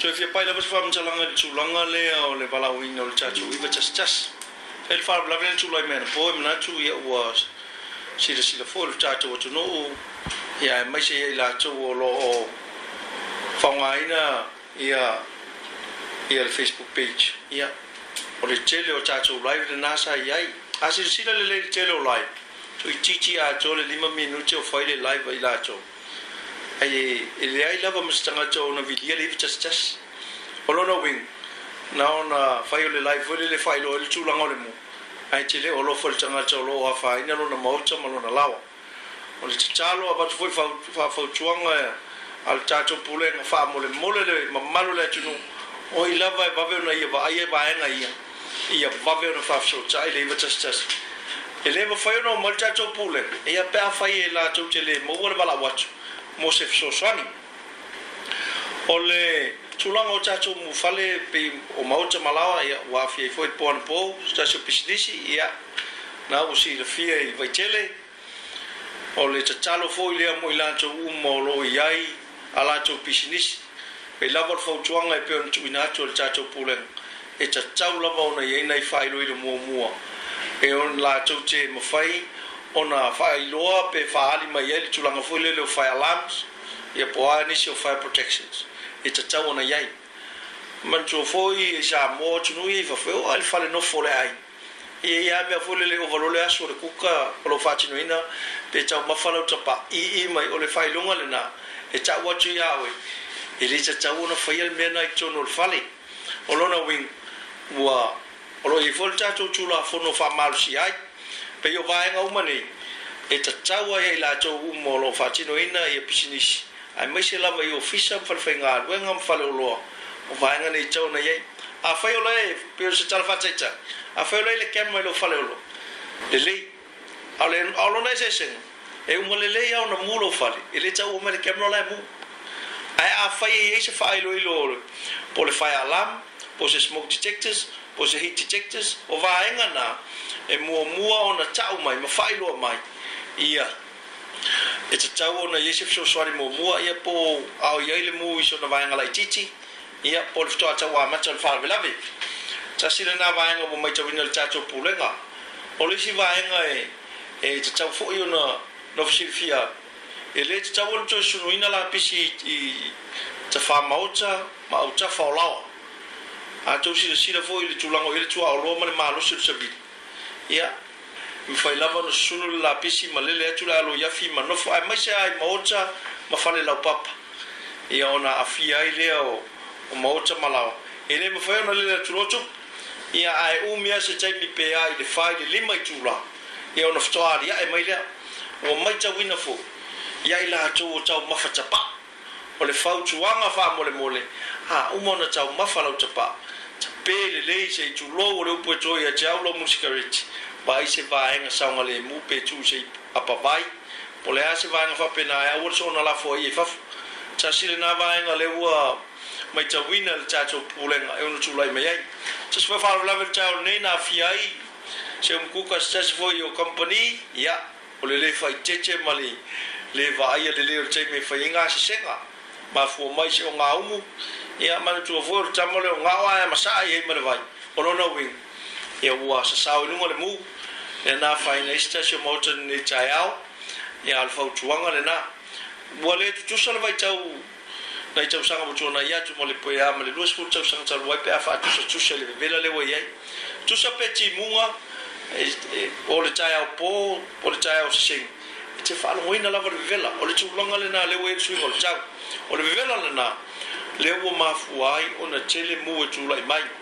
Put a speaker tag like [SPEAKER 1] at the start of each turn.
[SPEAKER 1] so if you pay the bus from Chalanga to Langa le or le Bala Wing or Chachu, we were just just. Fair far blabber to like men, boy, I'm not too yet was. See the see the full Chachu to know. Yeah, I may say a lot to all or Fangaina, yeah, yeah, Facebook page, yeah. Or the Chile or Chachu, live the NASA, yeah. I see the see the little Chile or live. So it's Chichi, I told a lima minute of fighting live by Lacho. ai ele ai lava mas tanga cho na vilia live chas chas olo no wing na ona fai ole live ole le fai lo chu langa le mo ai chile olo fol tanga cho lo wa fai na lo na mau cha malo na lawa ole chalo aba fo fa fa fo chuang al cha cho pule na fa mo le mo le mamalo le chu no oi lava ba e ve na ye ba ye ba ye na ye ia va ve na fa so cha ile ba chas chas ele ba fai no mal cha cho pule ia pa fai e la cho chele mo wa la wa cho mo se fsoswani ole tulanga o tatou mu fale pe o mauta malawa ia wa fia i foit pona po tatou pisidisi ia na o si le fia i vaitele ole tatalo fo i lea mo i lanto umo o lo i ai a lanto pisidisi pe lava le fautuanga e peon tu inato le tatou pulenga e tatou lava ona i eina i failo i le mua mua e on lanto te mafai ona faailoa pe faali mai e e ai e le tulaga foi lleofis ia poa nii oi proci i tatau ona manua fo sa m atunui a flnofo lia ealle valol ao l uka lfaatinoina pe taumafa la tapaiiao lfaalgatu a li tatauaatnaaloi letatou tulafono faamalosia pe yo vai nga uma nei e ta tawa e la cho u mo lo fa chi no ina e pisinis ai mai se lava yo fisa fa fa nga we nga fa lo lo o vai nga e nei cho na ye a fa yo le pe se tal fa cha a fa yo le ke mo lo fa lo lo le le a le a lo e na se se e u mo le le ya na mu lo fa le le cha u mo le ke mo la mu ai a fa ye se fa lo lo po le fa alam pose smoke detectors pose heat detectors o vaenga na e mua mua ona tau mai ma whailoa mai ia e te tau ona Yesu so swari mua mua ia po au iai le mua iso na vaenga lai titi ia po le fitoa tau a mata le whalawelawe tasira na vaenga mo mai tawina le tatou pulenga o le si vaenga e e te tau fo i ona na fasilifia e le te tau ona toi e sunuina la pisi i te whamaota ma au tawha o lawa atou silasila foʻi le tulago i le tuaoloa ma le malosi lutabini ia mafai lava ona susunu le lapisi ma lele atu le aloiafi ma nofo ae maiseai maota ma fale lau papa ia ona afia ai lea o maota malaoa e lē mafai ona lele atulotu ia ae umia se taimi pea i le fāi le lima i tula ia ona fetoa aliaʻe mai lea ua maitauina fo ia i latou o taumafatapa Ha, o le fautuaga faamolemole a uma ona taumafa lau tapa tapē lelei seitulou o le upu e toe ia teau lo musikareti ma ai se vaega saoga lemu pe tu sei apavai po le a se vaega faapena e aua le so ona lafo ai e fafu tasi lenā vaega le ua mai tauina le tatou pupulega e ona tulai mai ai tasi foi faalolava le tau lenei na afia ai seumakuka se tasi foi o kompani ia o lelē faitete ma le le vaaia lelei o le taimi e faiega asesega mafa mai seogagu ia manitua tam leogao a masaa iai ma llalnāfanaistaaneta alefautuagaln ua lē tutusa le vaitau nai tausaga ptunai atuma le puea mal lsl tausaga taluaipe faatusatusa i le vvela leua iai tusa petimuga e, e, l tao pō l taoseei e te whaalongoina lava vela vivela, o le tūlonga le nā leo e tui hol tau, o le vivela le nā, leo o mafuai ona na tele mu e tūlai mai,